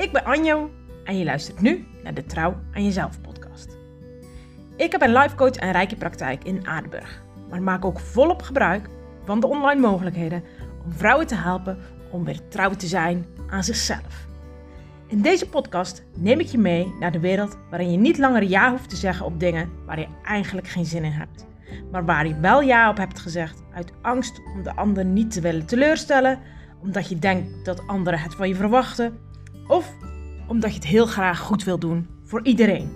Ik ben Anjo en je luistert nu naar de Trouw aan Jezelf podcast. Ik heb een life coach en rijke praktijk in Aardenburg, maar maak ook volop gebruik van de online mogelijkheden om vrouwen te helpen om weer trouw te zijn aan zichzelf. In deze podcast neem ik je mee naar de wereld waarin je niet langer ja hoeft te zeggen op dingen waar je eigenlijk geen zin in hebt, maar waar je wel ja op hebt gezegd uit angst om de ander niet te willen teleurstellen, omdat je denkt dat anderen het van je verwachten of omdat je het heel graag goed wil doen voor iedereen.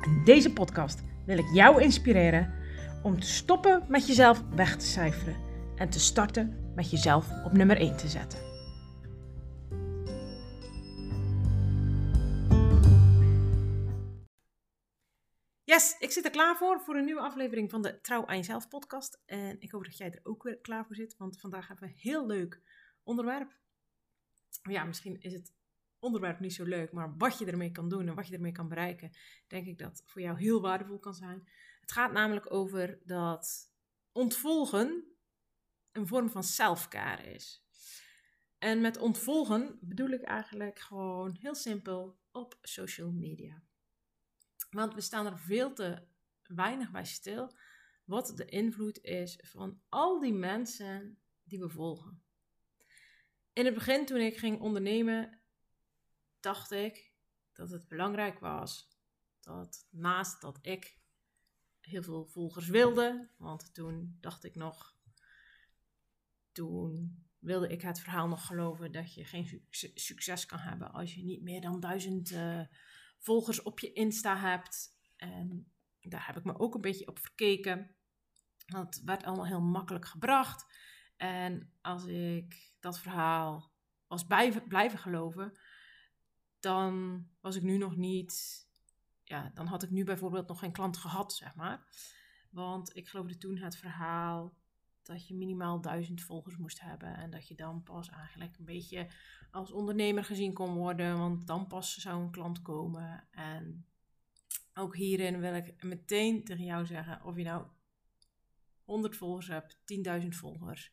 In deze podcast wil ik jou inspireren om te stoppen met jezelf weg te cijferen en te starten met jezelf op nummer 1 te zetten. Yes, ik zit er klaar voor voor een nieuwe aflevering van de Trouw aan Jezelf podcast. En ik hoop dat jij er ook weer klaar voor zit, want vandaag hebben we een heel leuk onderwerp. Ja, misschien is het onderwerp niet zo leuk, maar wat je ermee kan doen en wat je ermee kan bereiken, denk ik dat voor jou heel waardevol kan zijn. Het gaat namelijk over dat ontvolgen een vorm van selfcare is. En met ontvolgen bedoel ik eigenlijk gewoon heel simpel op social media. Want we staan er veel te weinig bij stil wat de invloed is van al die mensen die we volgen. In het begin, toen ik ging ondernemen, dacht ik dat het belangrijk was dat naast dat ik heel veel volgers wilde, want toen dacht ik nog, toen wilde ik het verhaal nog geloven dat je geen succes kan hebben als je niet meer dan duizend uh, volgers op je Insta hebt. En daar heb ik me ook een beetje op verkeken. Het werd allemaal heel makkelijk gebracht. En als ik dat verhaal was blijven geloven, dan was ik nu nog niet. Ja, dan had ik nu bijvoorbeeld nog geen klant gehad, zeg maar. Want ik geloofde toen het verhaal dat je minimaal duizend volgers moest hebben. En dat je dan pas eigenlijk een beetje als ondernemer gezien kon worden. Want dan pas zou een klant komen. En ook hierin wil ik meteen tegen jou zeggen: of je nou 100 volgers hebt, 10.000 volgers,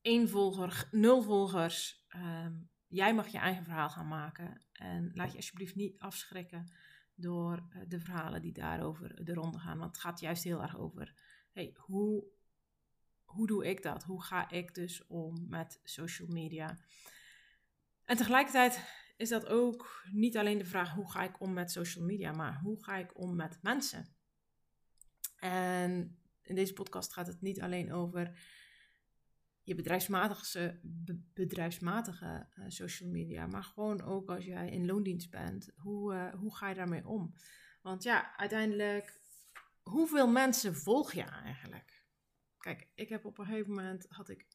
1 volger, 0 volgers. Ehm, jij mag je eigen verhaal gaan maken. En laat je alsjeblieft niet afschrikken door eh, de verhalen die daarover de ronde gaan. Want het gaat juist heel erg over: hey, hoe hoe doe ik dat? Hoe ga ik dus om met social media? En tegelijkertijd is dat ook niet alleen de vraag hoe ga ik om met social media, maar hoe ga ik om met mensen? En in deze podcast gaat het niet alleen over je bedrijfsmatige, bedrijfsmatige uh, social media, maar gewoon ook als jij in loondienst bent, hoe, uh, hoe ga je daarmee om? Want ja, uiteindelijk, hoeveel mensen volg je eigenlijk? Kijk, ik heb op een gegeven moment had ik,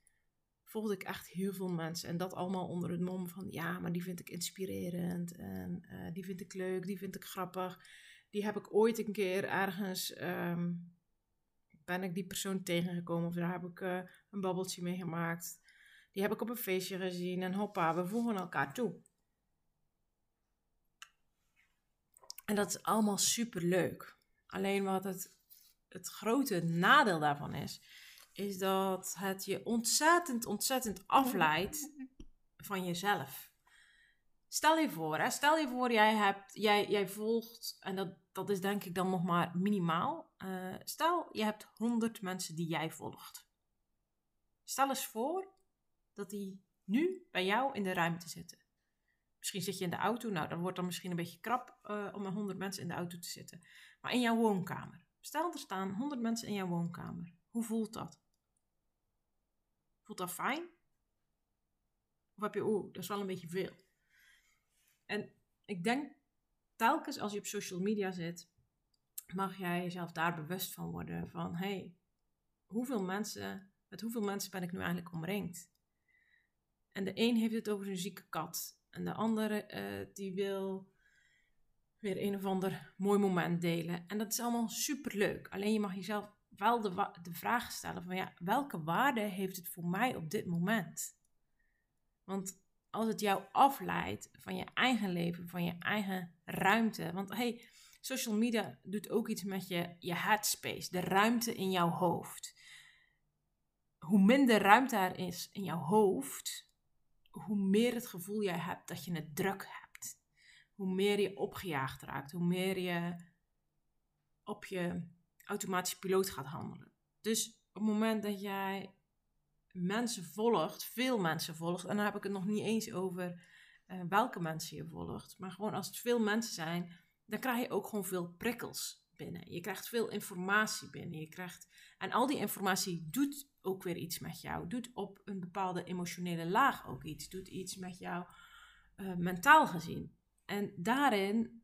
volgde ik echt heel veel mensen. En dat allemaal onder het mom van ja, maar die vind ik inspirerend. En uh, die vind ik leuk, die vind ik grappig. Die heb ik ooit een keer ergens. Um, ben ik die persoon tegengekomen of daar heb ik uh, een babbeltje mee gemaakt. Die heb ik op een feestje gezien en hoppa, we voegen elkaar toe. En dat is allemaal super leuk. Alleen wat het het grote nadeel daarvan is, is dat het je ontzettend, ontzettend afleidt van jezelf. Stel je voor, hè, stel je voor, jij, hebt, jij, jij volgt, en dat, dat is denk ik dan nog maar minimaal. Uh, stel, je hebt 100 mensen die jij volgt. Stel eens voor dat die nu bij jou in de ruimte zitten. Misschien zit je in de auto, nou dan wordt dan misschien een beetje krap uh, om met 100 mensen in de auto te zitten. Maar in jouw woonkamer. Stel, er staan 100 mensen in jouw woonkamer. Hoe voelt dat? Voelt dat fijn? Of heb je, oeh, dat is wel een beetje veel. En ik denk, telkens als je op social media zit, mag jij jezelf daar bewust van worden. Van, hey, hoeveel mensen, met hoeveel mensen ben ik nu eigenlijk omringd? En de een heeft het over een zieke kat. En de andere, uh, die wil weer een of ander mooi moment delen. En dat is allemaal super leuk. Alleen je mag jezelf wel de, de vraag stellen van ja, welke waarde heeft het voor mij op dit moment? Want als het jou afleidt van je eigen leven, van je eigen ruimte. Want hey, social media doet ook iets met je, je headspace, de ruimte in jouw hoofd. Hoe minder ruimte er is in jouw hoofd, hoe meer het gevoel jij hebt dat je het druk hebt. Hoe meer je opgejaagd raakt, hoe meer je op je automatische piloot gaat handelen. Dus op het moment dat jij mensen volgt, veel mensen volgt, en dan heb ik het nog niet eens over uh, welke mensen je volgt, maar gewoon als het veel mensen zijn, dan krijg je ook gewoon veel prikkels binnen. Je krijgt veel informatie binnen. Je krijgt, en al die informatie doet ook weer iets met jou. Doet op een bepaalde emotionele laag ook iets. Doet iets met jou uh, mentaal gezien. En daarin,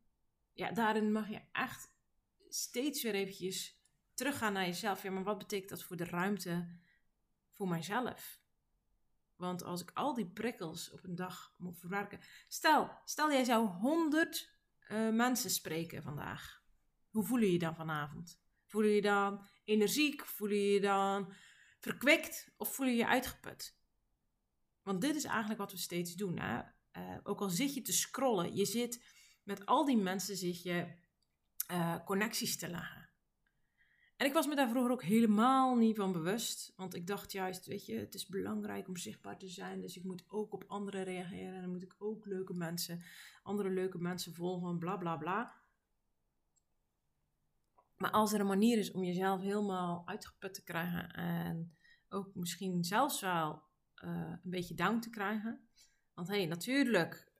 ja, daarin mag je echt steeds weer eventjes teruggaan naar jezelf. Ja, maar wat betekent dat voor de ruimte voor mijzelf? Want als ik al die prikkels op een dag moet verwerken. Stel, stel jij zou 100 uh, eh, mensen spreken vandaag. Hoe voel je je dan vanavond? Voel je je dan energiek? Voel je je dan verkwikt? Of voel je je uitgeput? Want dit is eigenlijk wat we steeds doen. Hè? Uh, ook al zit je te scrollen, je zit met al die mensen zit je uh, connecties te leggen. En ik was me daar vroeger ook helemaal niet van bewust. Want ik dacht juist, weet je, het is belangrijk om zichtbaar te zijn. Dus ik moet ook op anderen reageren. En dan moet ik ook leuke mensen, andere leuke mensen volgen, bla bla bla. Maar als er een manier is om jezelf helemaal uitgeput te krijgen en ook misschien zelfs wel uh, een beetje down te krijgen. Want hé, hey, natuurlijk,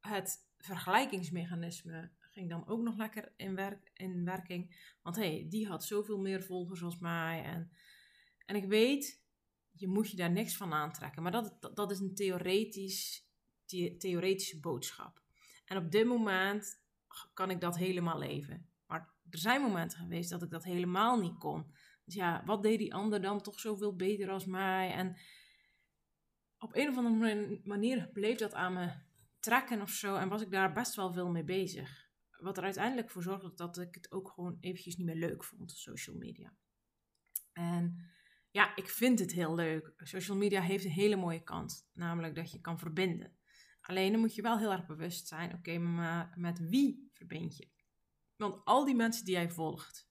het vergelijkingsmechanisme ging dan ook nog lekker in, werk, in werking. Want hé, hey, die had zoveel meer volgers als mij. En, en ik weet, je moet je daar niks van aantrekken. Maar dat, dat, is een theoretisch, the, theoretische boodschap. En op dit moment kan ik dat helemaal leven. Maar er zijn momenten geweest dat ik dat helemaal niet kon. Dus ja, wat deed die ander dan toch zoveel beter als mij? En op een of andere manier bleef dat aan me trekken of zo. En was ik daar best wel veel mee bezig. Wat er uiteindelijk voor zorgde dat ik het ook gewoon eventjes niet meer leuk vond, social media. En ja, ik vind het heel leuk. Social media heeft een hele mooie kant, namelijk dat je kan verbinden. Alleen dan moet je wel heel erg bewust zijn, oké, maar met wie verbind je? Want al die mensen die jij volgt,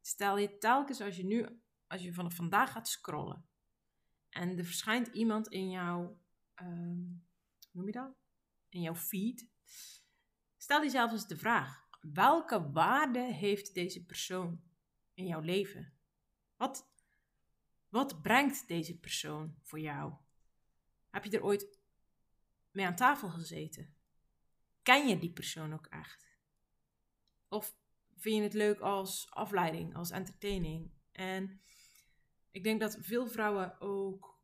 stel je telkens als je nu, als je vanaf vandaag gaat scrollen en er verschijnt iemand in jouw, um, noem je dat? In jouw feed. Stel jezelf eens de vraag: welke waarde heeft deze persoon in jouw leven? Wat, wat brengt deze persoon voor jou? Heb je er ooit mee aan tafel gezeten? Ken je die persoon ook echt? Of vind je het leuk als afleiding, als entertaining? En ik denk dat veel vrouwen ook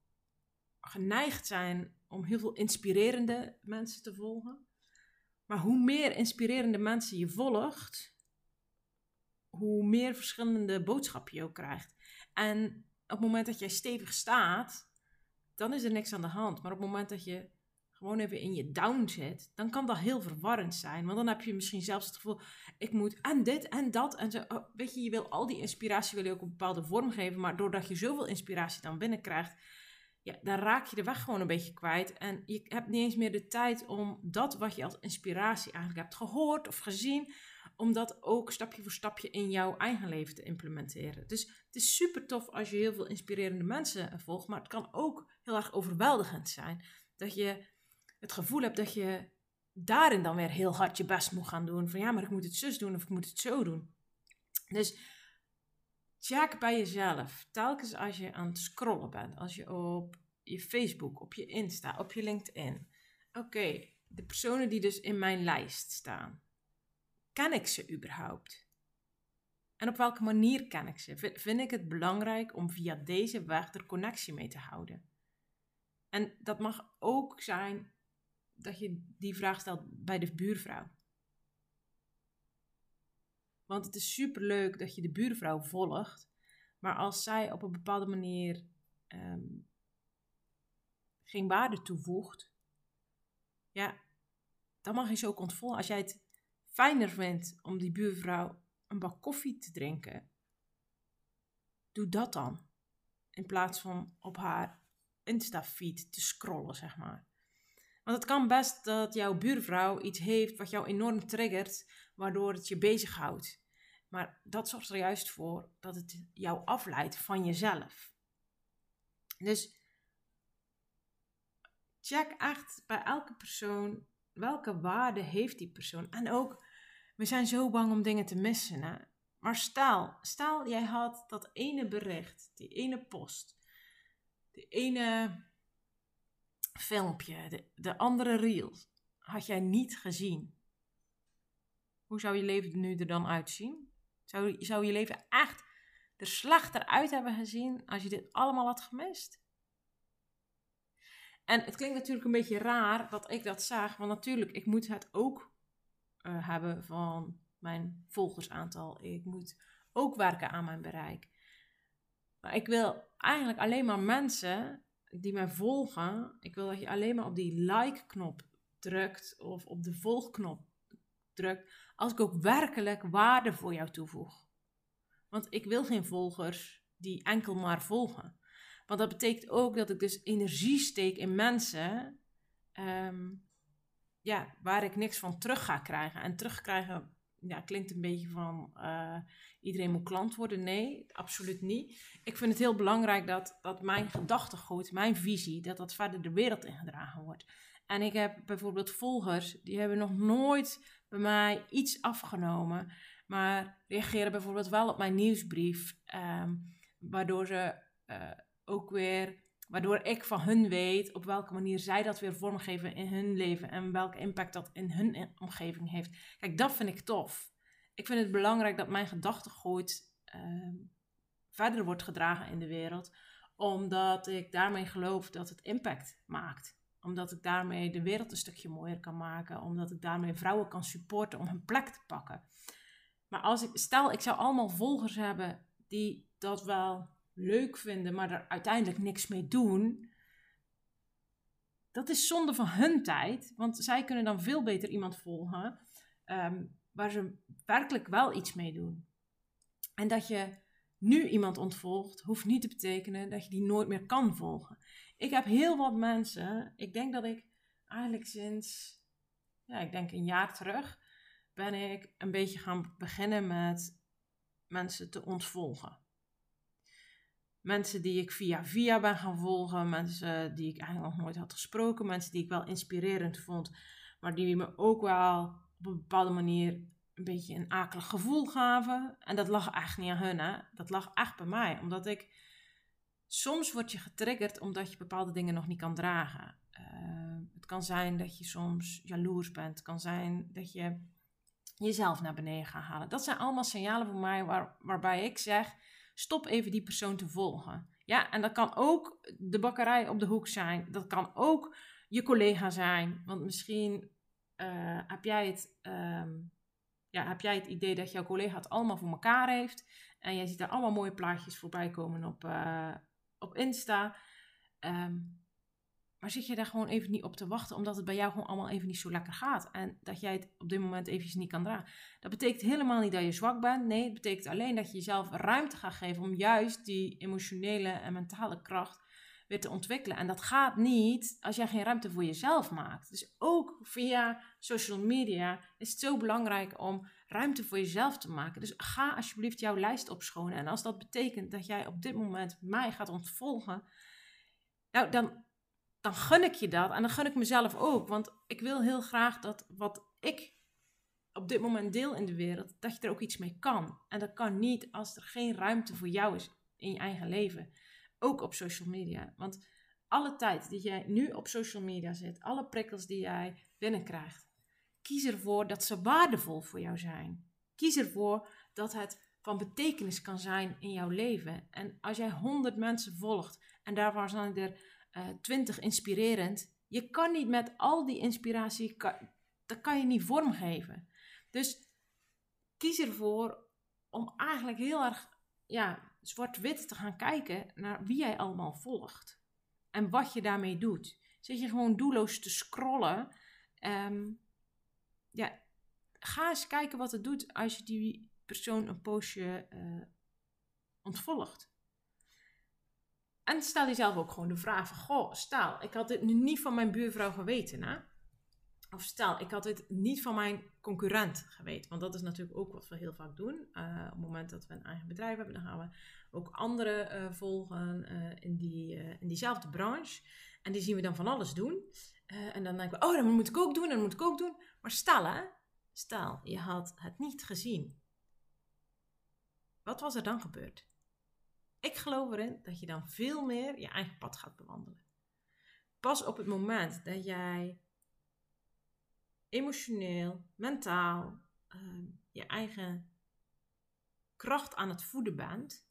geneigd zijn om heel veel inspirerende mensen te volgen. Maar hoe meer inspirerende mensen je volgt, hoe meer verschillende boodschappen je ook krijgt. En op het moment dat jij stevig staat, dan is er niks aan de hand. Maar op het moment dat je gewoon even in je down zit, dan kan dat heel verwarrend zijn. Want dan heb je misschien zelfs het gevoel, ik moet en dit en dat en zo. Oh, weet je, je wil al die inspiratie wil je ook een bepaalde vorm geven, maar doordat je zoveel inspiratie dan binnenkrijgt, ja, dan raak je de weg gewoon een beetje kwijt. En je hebt niet eens meer de tijd om dat wat je als inspiratie eigenlijk hebt gehoord of gezien, om dat ook stapje voor stapje in jouw eigen leven te implementeren. Dus het is super tof als je heel veel inspirerende mensen volgt, maar het kan ook heel erg overweldigend zijn. Dat je het gevoel hebt dat je daarin dan weer heel hard je best moet gaan doen. Van ja, maar ik moet het zus doen of ik moet het zo doen. Dus check bij jezelf. Telkens als je aan het scrollen bent, als je op je Facebook, op je Insta, op je LinkedIn. Oké, de personen die dus in mijn lijst staan, ken ik ze überhaupt? En op welke manier ken ik ze? Vind ik het belangrijk om via deze weg er connectie mee te houden? En dat mag ook zijn dat je die vraag stelt bij de buurvrouw. Want het is super leuk dat je de buurvrouw volgt. Maar als zij op een bepaalde manier ehm, geen waarde toevoegt, ja, dan mag je ze ook ontvolgen. Als jij het fijner vindt om die buurvrouw een bak koffie te drinken, doe dat dan. In plaats van op haar Insta-feed te scrollen, zeg maar. Want het kan best dat jouw buurvrouw iets heeft wat jou enorm triggert, waardoor het je bezighoudt. Maar dat zorgt er juist voor dat het jou afleidt van jezelf. Dus check echt bij elke persoon welke waarde heeft die persoon. En ook, we zijn zo bang om dingen te missen. Maar stel, stel jij had dat ene bericht, die ene post, die ene filmpje, de, de andere reels, had jij niet gezien. Hoe zou je leven nu er dan uitzien? Zou, zou je leven echt er slechter uit hebben gezien als je dit allemaal had gemist? En het klinkt natuurlijk een beetje raar dat ik dat zag, want natuurlijk, ik moet het ook uh, hebben van mijn volgersaantal. Ik moet ook werken aan mijn bereik. Maar ik wil eigenlijk alleen maar mensen die mij volgen. Ik wil dat je alleen maar op die like-knop drukt of op de volgknop drukt. Als ik ook werkelijk waarde voor jou toevoeg. Want ik wil geen volgers die enkel maar volgen. Want dat betekent ook dat ik dus energie steek in mensen. Ehm, ja, waar ik niks van terug ga krijgen. En terugkrijgen ja, klinkt een beetje van uh, iedereen moet klant worden. Nee, absoluut niet. Ik vind het heel belangrijk dat, dat mijn gedachtegoed, mijn visie, dat dat verder de wereld ingedragen wordt. En ik heb bijvoorbeeld volgers, die hebben nog nooit bij mij iets afgenomen, maar reageren bijvoorbeeld wel op mijn nieuwsbrief, um, waardoor ze uh, ook weer Waardoor ik van hun weet op welke manier zij dat weer vormgeven in hun leven en welke impact dat in hun omgeving heeft. Kijk, dat vind ik tof. Ik vind het belangrijk dat mijn gedachtegoed uh, verder wordt gedragen in de wereld, omdat ik daarmee geloof dat het impact maakt. Omdat ik daarmee de wereld een stukje mooier kan maken, omdat ik daarmee vrouwen kan supporten om hun plek te pakken. Maar als ik, stel, ik zou allemaal volgers hebben die dat wel leuk vinden, maar er uiteindelijk niks mee doen. Dat is zonde van hun tijd, want zij kunnen dan veel beter iemand volgen ehm, waar ze werkelijk wel iets mee doen. En dat je nu iemand ontvolgt, hoeft niet te betekenen dat je die nooit meer kan volgen. Ik heb heel wat mensen, ik denk dat ik eigenlijk sinds, ja, ik denk een jaar terug, ben ik een beetje gaan beginnen met mensen te ontvolgen mensen die ik via via ben gaan volgen, mensen die ik eigenlijk nog nooit had gesproken, mensen die ik wel inspirerend vond, maar die me ook wel op een bepaalde manier een beetje een akelig gevoel gaven. En dat lag echt niet aan hun, hè? dat lag echt bij mij, omdat ik soms word je getriggerd omdat je bepaalde dingen nog niet kan dragen. Uh, het kan zijn dat je soms jaloers bent, het kan zijn dat je jezelf naar beneden gaat halen. Dat zijn allemaal signalen voor mij waar, waarbij ik zeg stop even die persoon te volgen. Ja, en dat kan ook de bakkerij op de hoek zijn. Dat kan ook je collega zijn. Want misschien uh, heb, jij het, um, ja, heb jij het idee dat jouw collega het allemaal voor elkaar heeft. En jij ziet daar allemaal mooie plaatjes voorbij komen op, uh, op Insta. Um, maar zit je daar gewoon even niet op te wachten, omdat het bij jou gewoon allemaal even niet zo lekker gaat. En dat jij het op dit moment even niet kan dragen. Dat betekent helemaal niet dat je zwak bent. Nee, het betekent alleen dat je jezelf ruimte gaat geven om juist die emotionele en mentale kracht te ontwikkelen. En dat gaat niet als jij geen ruimte voor jezelf maakt. Dus ook via social media is het zo belangrijk om ruimte voor jezelf te maken. Dus ga alsjeblieft jouw lijst opschonen. En als dat betekent dat jij op dit moment mij gaat ontvolgen, nou dan dan gun ik je dat. En dan gun ik mezelf ook. Want ik wil heel graag dat wat ik op dit moment deel in de wereld, dat je er ook iets mee kan. En dat kan niet als er geen ruimte voor jou is in je eigen leven. Ook op social media. Want alle tijd die jij nu op social media zit, alle prikkels die jij binnenkrijgt, kies ervoor dat ze waardevol voor jou zijn. Kies ervoor dat het van betekenis kan zijn in jouw leven. En als jij honderd mensen volgt en daarvan zijn er uh, eh, 20 inspirerend. Je kan niet met al die inspiratie, dat kan je niet vormgeven. Dus kies ervoor om eigenlijk heel erg ja, zwart-wit te gaan kijken naar wie jij allemaal volgt. En wat je daarmee doet. Zit je gewoon doelloos te scrollen. Um, ja, ga eens kijken wat het doet als je die persoon een poosje uh, ontvolgt. En stel jezelf ook gewoon de vraag van, goh, stel, ik had dit nu niet van mijn buurvrouw geweten, hè? Of stel, ik had dit niet van mijn concurrent geweten. Want dat is natuurlijk ook wat we heel vaak doen. Uh, op het moment dat we een eigen bedrijf hebben, dan gaan we ook anderen uh, volgen uh, in, die, in diezelfde branche. En die zien we dan van alles doen. Eh, en dan denken we, oh, dat moet ik ook doen, dat moet ik ook doen. Maar stel hè, stel, je had het niet gezien. Wat was er dan gebeurd? Ik geloof erin dat je dan veel meer je eigen pad gaat bewandelen. Pas op het moment dat jij emotioneel, mentaal, ehm, je eigen kracht aan het voeden bent,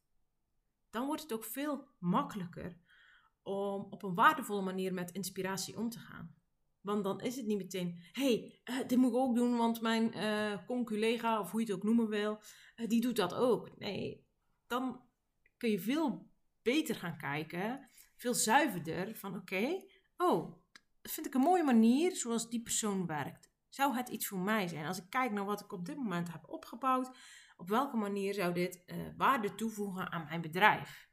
dan wordt het ook veel makkelijker om op een waardevolle manier met inspiratie om te gaan. Want dan is het niet meteen, hey, uh, dit moet ik ook doen, want mijn uh, conculega, of hoe je het ook noemen wil, uh, die doet dat ook. Nee, dan kun je veel beter gaan kijken, veel zuiverder van oké, oh, dat vind ik een mooie manier zoals die persoon werkt. Zou het iets voor mij zijn? Als ik kijk naar wat ik op dit moment heb opgebouwd, op welke manier zou dit waarde toevoegen aan mijn bedrijf?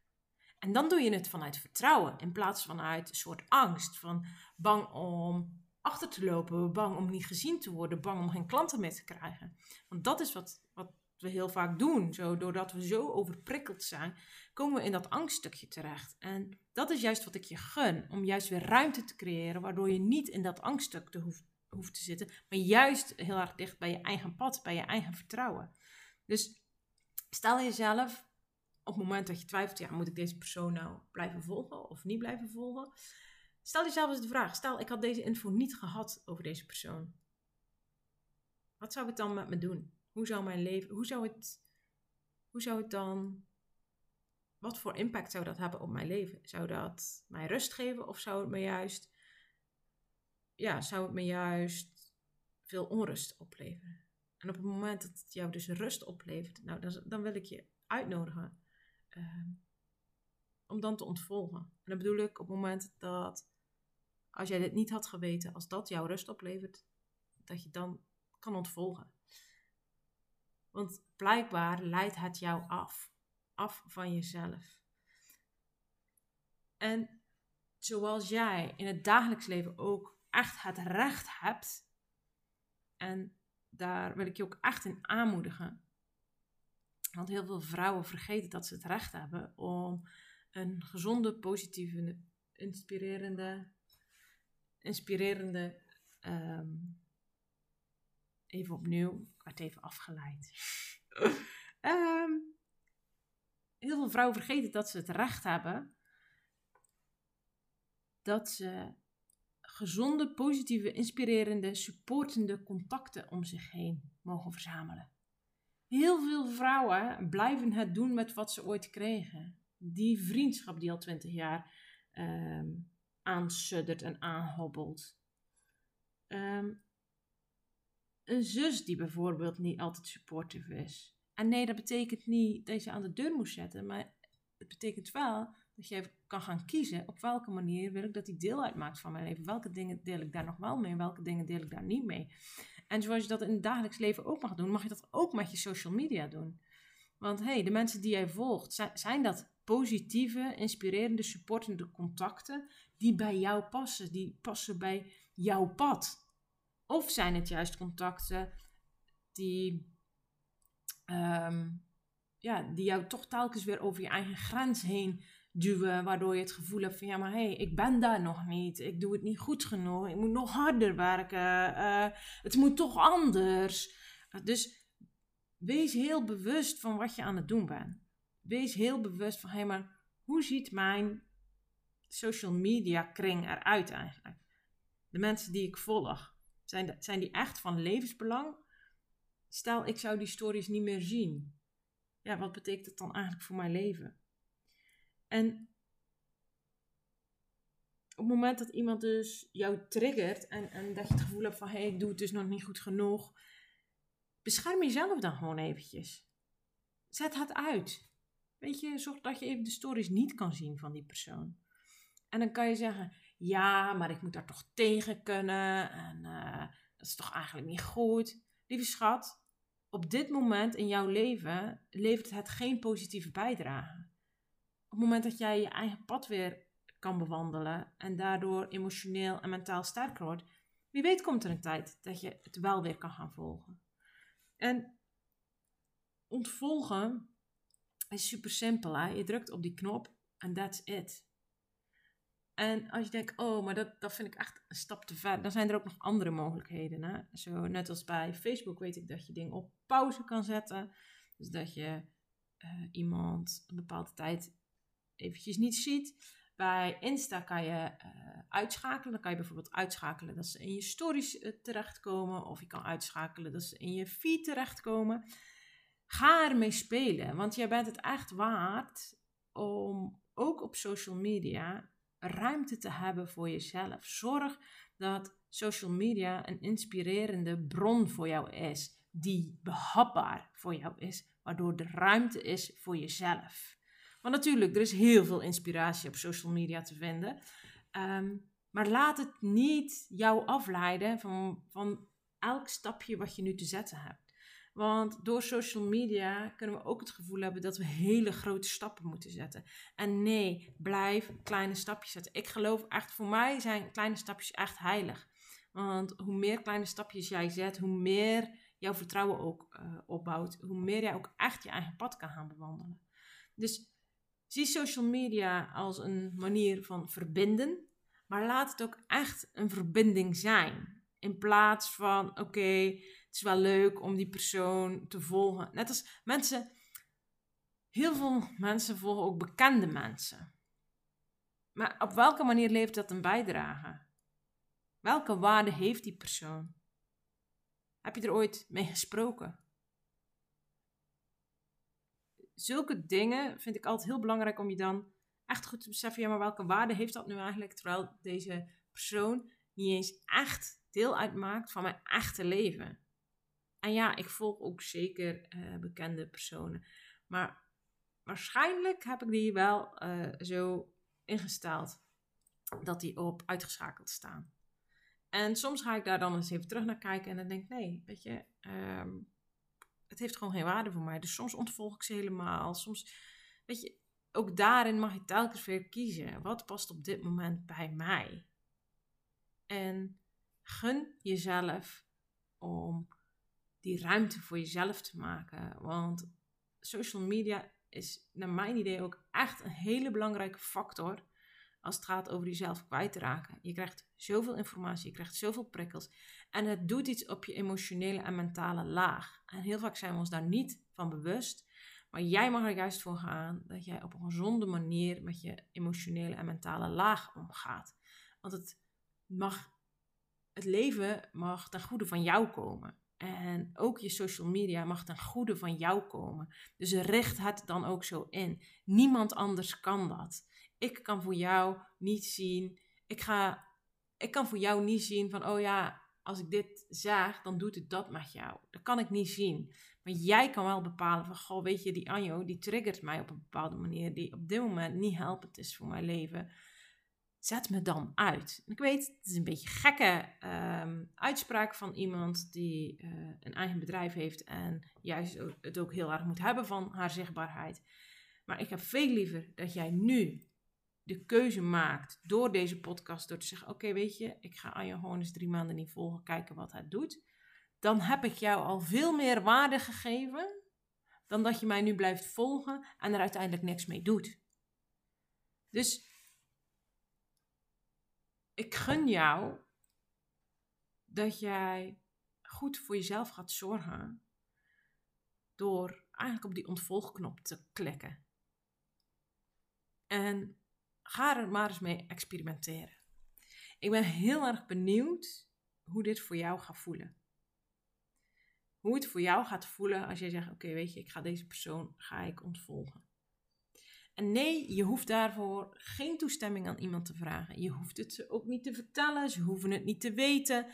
En dan doe je het vanuit vertrouwen in plaats van uit een soort angst. Van bang om achter te lopen, bang om niet gezien te worden, bang om geen klanten mee te krijgen. Want dat is wat, wat we heel vaak doen. Zo, doordat we zo overprikkeld zijn, komen we in dat angststukje terecht. En dat is juist wat ik je gun. Om juist weer ruimte te creëren, waardoor je niet in dat angststuk te hoeft, hoeft te zitten. Maar juist heel erg dicht bij je eigen pad, bij je eigen vertrouwen. Dus stel jezelf op het moment dat je twijfelt, ja, moet ik deze persoon nou blijven volgen of niet blijven volgen? Stel jezelf eens de vraag, stel ik had deze info niet gehad over deze persoon. Wat zou het dan met me doen? Hoe zou mijn leven, hoe zou het, hoe zou het dan, wat voor impact zou dat hebben op mijn leven? Zou dat mij rust geven of zou het me juist, ja, zou het me juist veel onrust opleveren? En op het moment dat het jou dus rust oplevert, nou, dan, dan wil ik je uitnodigen Ehm, om dan te ontvolgen. En dat bedoel ik op het moment dat, als jij dit niet had geweten, als dat jouw rust oplevert, dat je dan kan ontvolgen. Want blijkbaar leidt het jou af. Af van jezelf. En zoals jij in het dagelijks leven ook echt het recht hebt, en daar wil ik je ook echt in aanmoedigen, want heel veel vrouwen vergeten dat ze het recht hebben om een gezonde, positieve, inspirerende, inspirerende. Ehm, even opnieuw, ik werd even afgeleid. Ehm, heel veel vrouwen vergeten dat ze het recht hebben dat ze gezonde, positieve, inspirerende, supportende contacten om zich heen mogen verzamelen. Heel veel vrouwen blijven het doen met wat ze ooit kregen. Die vriendschap die al twintig jaar um, aansuddert en aanhobbelt. Ehm, een zus die bijvoorbeeld niet altijd supportive is. En nee, dat betekent niet dat je aan de deur moet zetten, maar het betekent wel dat je kan gaan kiezen op welke manier wil ik dat die deel uitmaakt van mijn leven. Welke dingen deel ik daar nog wel mee, welke dingen deel ik daar niet mee. En zoals je dat in het dagelijks leven ook mag doen, mag je dat ook met je social media doen. Want hey, de mensen die jij volgt, zijn dat positieve, inspirerende, supportende contacten die bij jou passen, die passen bij jouw pad? Of zijn het juist contacten die, um, ja, die jou toch telkens weer over je eigen grens heen duwen, waardoor je het gevoel hebt van ja, maar hé, hey, ik ben daar nog niet, ik doe het niet goed genoeg, ik moet nog harder werken, uh, het moet toch anders. dus wees heel bewust van wat je aan het doen bent. Wees heel bewust van hé, hey, maar hoe ziet mijn social media kring eruit eigenlijk? De mensen die ik volg, zijn, zijn die echt van levensbelang? Stel, ik zou die stories niet meer zien. Ja, wat betekent dat dan eigenlijk voor mijn leven? En op het moment dat iemand dus jou triggert en, en dat je het gevoel hebt van hé, hey, ik doe het dus nog niet goed genoeg, bescherm jezelf dan gewoon eventjes. Zet het uit. Weet je, zorg dat je even de stories niet kan zien van die persoon. En dan kan je zeggen, ja, maar ik moet daar toch tegen kunnen en uh, dat is toch eigenlijk niet goed. Lieve schat, op dit moment in jouw leven levert het geen positieve bijdrage het moment dat jij je eigen pad weer kan bewandelen en daardoor emotioneel en mentaal sterker wordt, wie weet komt er een tijd dat je het wel weer kan gaan volgen. En ontvolgen is super simpel. Hè? Je drukt op die knop en that's it. En als je denkt, oh, maar dat, dat vind ik echt een stap te ver, dan zijn er ook nog andere mogelijkheden. Hè? Zo, net als bij Facebook weet ik dat je dingen op pauze kan zetten. Dus dat je uh, iemand een bepaalde tijd eventjes niet ziet. Bij Insta kan je uh, uitschakelen. Dan kan je bijvoorbeeld uitschakelen dat ze in je stories uh, terechtkomen. Of je kan uitschakelen dat ze in je feed terechtkomen. Ga ermee spelen, want jij bent het echt waard om ook op social media ruimte te hebben voor jezelf. Zorg dat social media een inspirerende bron voor jou is, die behapbaar voor jou is, waardoor er ruimte is voor jezelf. Want natuurlijk, er is heel veel inspiratie op social media te vinden. Ehm, maar laat het niet jou afleiden van, van elk stapje wat je nu te zetten hebt. Want door social media kunnen we ook het gevoel hebben dat we hele grote stappen moeten zetten. En nee, blijf kleine stapjes zetten. Ik geloof echt, voor mij zijn kleine stapjes echt heilig. Want hoe meer kleine stapjes jij zet, hoe meer jouw vertrouwen ook uh, opbouwt. Hoe meer jij ook echt je eigen pad kan gaan bewandelen. Dus zie social media als een manier van verbinden. Maar laat het ook echt een verbinding zijn. In plaats van, oké, het is wel leuk om die persoon te volgen. Net als mensen, heel veel mensen volgen ook bekende mensen. Maar op welke manier levert dat een bijdrage? Welke waarde heeft die persoon? Heb je er ooit mee gesproken? Zulke dingen vind ik altijd heel belangrijk om je dan echt goed te beseffen. Ja, maar welke waarde heeft dat nu eigenlijk? Terwijl deze persoon niet eens echt deel uitmaakt van mijn echte leven. En ja, ik volg ook zeker uh, bekende personen. Maar waarschijnlijk heb ik die wel uh, zo ingesteld dat die op uitgeschakeld staan. En soms ga ik daar dan eens even terug naar kijken en dan denk ik, nee, weet je, um, het heeft gewoon geen waarde voor mij. Dus soms ontvolg ik ze helemaal. Soms, weet je, ook daarin mag je telkens weer kiezen. Wat past op dit moment bij mij? En gun jezelf om die ruimte voor jezelf te maken. Want social media is naar mijn idee ook echt een hele belangrijke factor als het gaat over jezelf kwijt raken. Je krijgt zoveel informatie, je krijgt zoveel prikkels en het doet iets op je emotionele en mentale laag. En heel vaak zijn we ons daar niet van bewust. Maar jij mag er juist voor gaan dat jij op een gezonde manier met je emotionele en mentale laag omgaat. Want het, mag, het leven mag ten goede van jou komen. En ook je social media mag ten goede van jou komen. Dus richt het dan ook zo in. Niemand anders kan dat. Ik kan voor jou niet zien. Ik, ga, ik kan voor jou niet zien van, oh ja, als ik dit zeg, dan doet het dat met jou. Dat kan ik niet zien. Maar jij kan wel bepalen van, goh, weet je, die Anjo, die triggert mij op een bepaalde manier, die op dit moment niet helpend is voor mijn leven zet me dan uit. Ik weet, het is een beetje gekke ehm, uitspraak van iemand die eh, een eigen bedrijf heeft en juist het ook heel erg moet hebben van haar zichtbaarheid. Maar ik heb veel liever dat jij nu de keuze maakt door deze podcast, door te zeggen: Oké, weet je, ik ga Anja eens drie maanden niet volgen, kijken wat het doet. Dan heb ik jou al veel meer waarde gegeven dan dat je mij nu blijft volgen en er uiteindelijk niks mee doet. Dus ik gun jou dat jij goed voor jezelf gaat zorgen door eigenlijk op die ontvolgknop te klikken. En ga er maar eens mee experimenteren. Ik ben heel erg benieuwd hoe dit voor jou gaat voelen. Hoe het voor jou gaat voelen als jij zegt: Oké, weet je, ik ga deze persoon ga ik ontvolgen. En nee, je hoeft daarvoor geen toestemming aan iemand te vragen. Je hoeft het ze ook niet te vertellen, ze hoeven het niet te weten.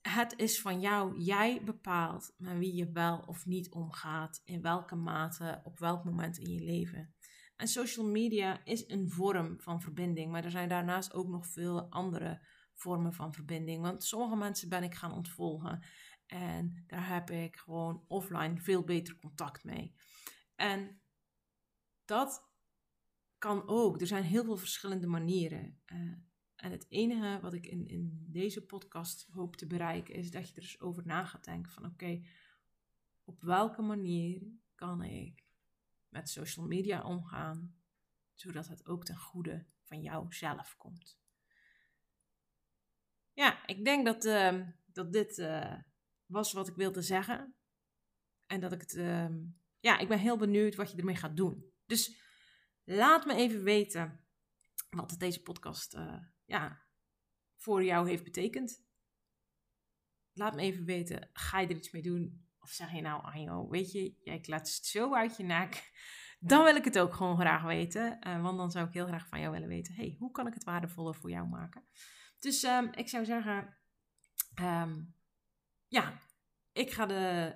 Het is van jou. Jij bepaalt met wie je wel of niet omgaat, in welke mate, op welk moment in je leven. En social media is een vorm van verbinding, maar er zijn daarnaast ook nog veel andere vormen van verbinding. Want sommige mensen ben ik gaan ontvolgen en daar heb ik gewoon offline veel beter contact mee. En dat kan ook. Er zijn heel veel verschillende manieren. Uh, en het enige wat ik in, in deze podcast hoop te bereiken, is dat je er eens over na gaat denken van oké, op welke manier kan ik met social media omgaan, zodat het ook ten goede van jouzelf komt. Ja, ik denk dat, ehm, dat dit uh, was wat ik wilde zeggen. En dat ik het, uh, ja, ik ben heel benieuwd wat je ermee gaat doen. Dus laat me even weten wat deze podcast, uh, ja, voor jou heeft betekend. Laat me even weten, ga je er iets mee doen? Of zeg je nou, Anjo, weet je, jij kletst het zo uit je nek. Dan wil ik het ook gewoon graag weten. Uh, want dan zou ik heel graag van jou willen weten, hey, hoe kan ik het waardevoller voor jou maken? Dus um, ik zou zeggen, um, ja, ik ga de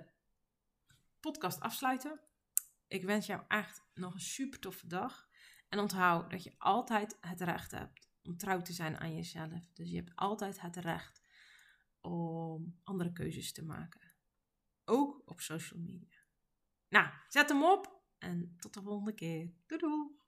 podcast afsluiten. Ik wens jou echt nog een super toffe dag. En onthoud dat je altijd het recht hebt om trouw te zijn aan jezelf. Dus je hebt altijd het recht om andere keuzes te maken. Ook op social media. Nou, zet hem op en tot de volgende keer. Doei doei!